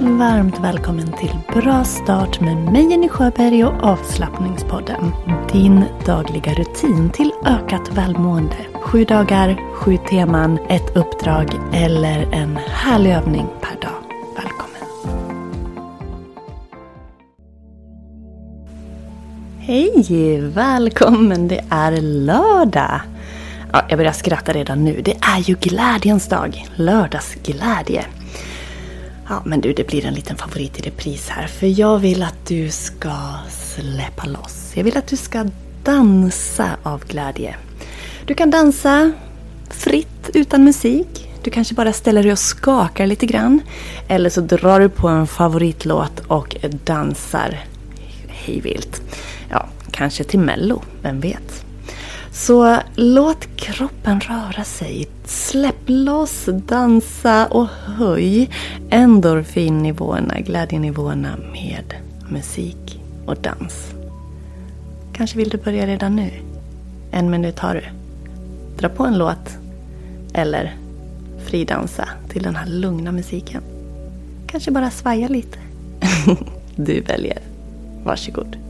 Varmt välkommen till Bra start med mig Jenny Sjöberg och avslappningspodden. Din dagliga rutin till ökat välmående. Sju dagar, sju teman, ett uppdrag eller en härlig övning per dag. Välkommen! Hej! Välkommen! Det är lördag. Ja, jag börjar skratta redan nu. Det är ju glädjens dag. Lördagsglädje. Ja, men du, det blir en liten favorit i repris här. För jag vill att du ska släppa loss. Jag vill att du ska dansa av glädje. Du kan dansa fritt utan musik. Du kanske bara ställer dig och skakar lite grann. Eller så drar du på en favoritlåt och dansar hejvilt. Ja, kanske till Mello, vem vet? Så låt kroppen röra sig. Släpp loss, dansa och höj endorfinnivåerna, glädjenivåerna med musik och dans. Kanske vill du börja redan nu? En minut har du. Dra på en låt eller fridansa till den här lugna musiken. Kanske bara svaja lite. du väljer. Varsågod.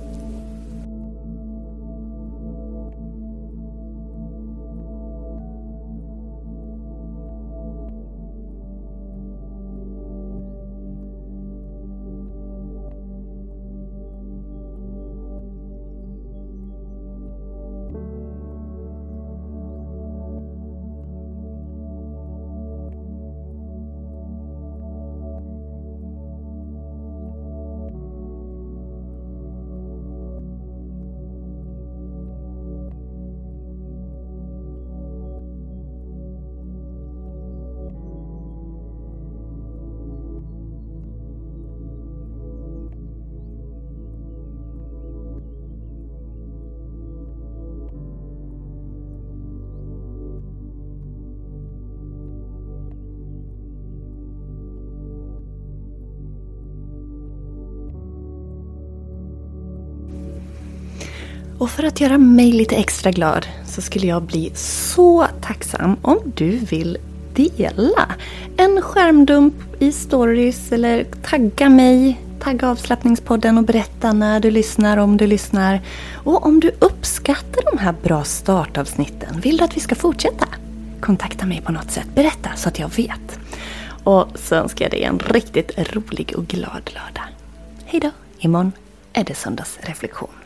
Och för att göra mig lite extra glad så skulle jag bli så tacksam om du vill dela en skärmdump i stories eller tagga mig, tagga avslappningspodden och berätta när du lyssnar, om du lyssnar. Och om du uppskattar de här bra startavsnitten, vill du att vi ska fortsätta? Kontakta mig på något sätt, berätta så att jag vet. Och så önskar jag dig en riktigt rolig och glad lördag. Hejdå! Imorgon är det söndagsreflektion.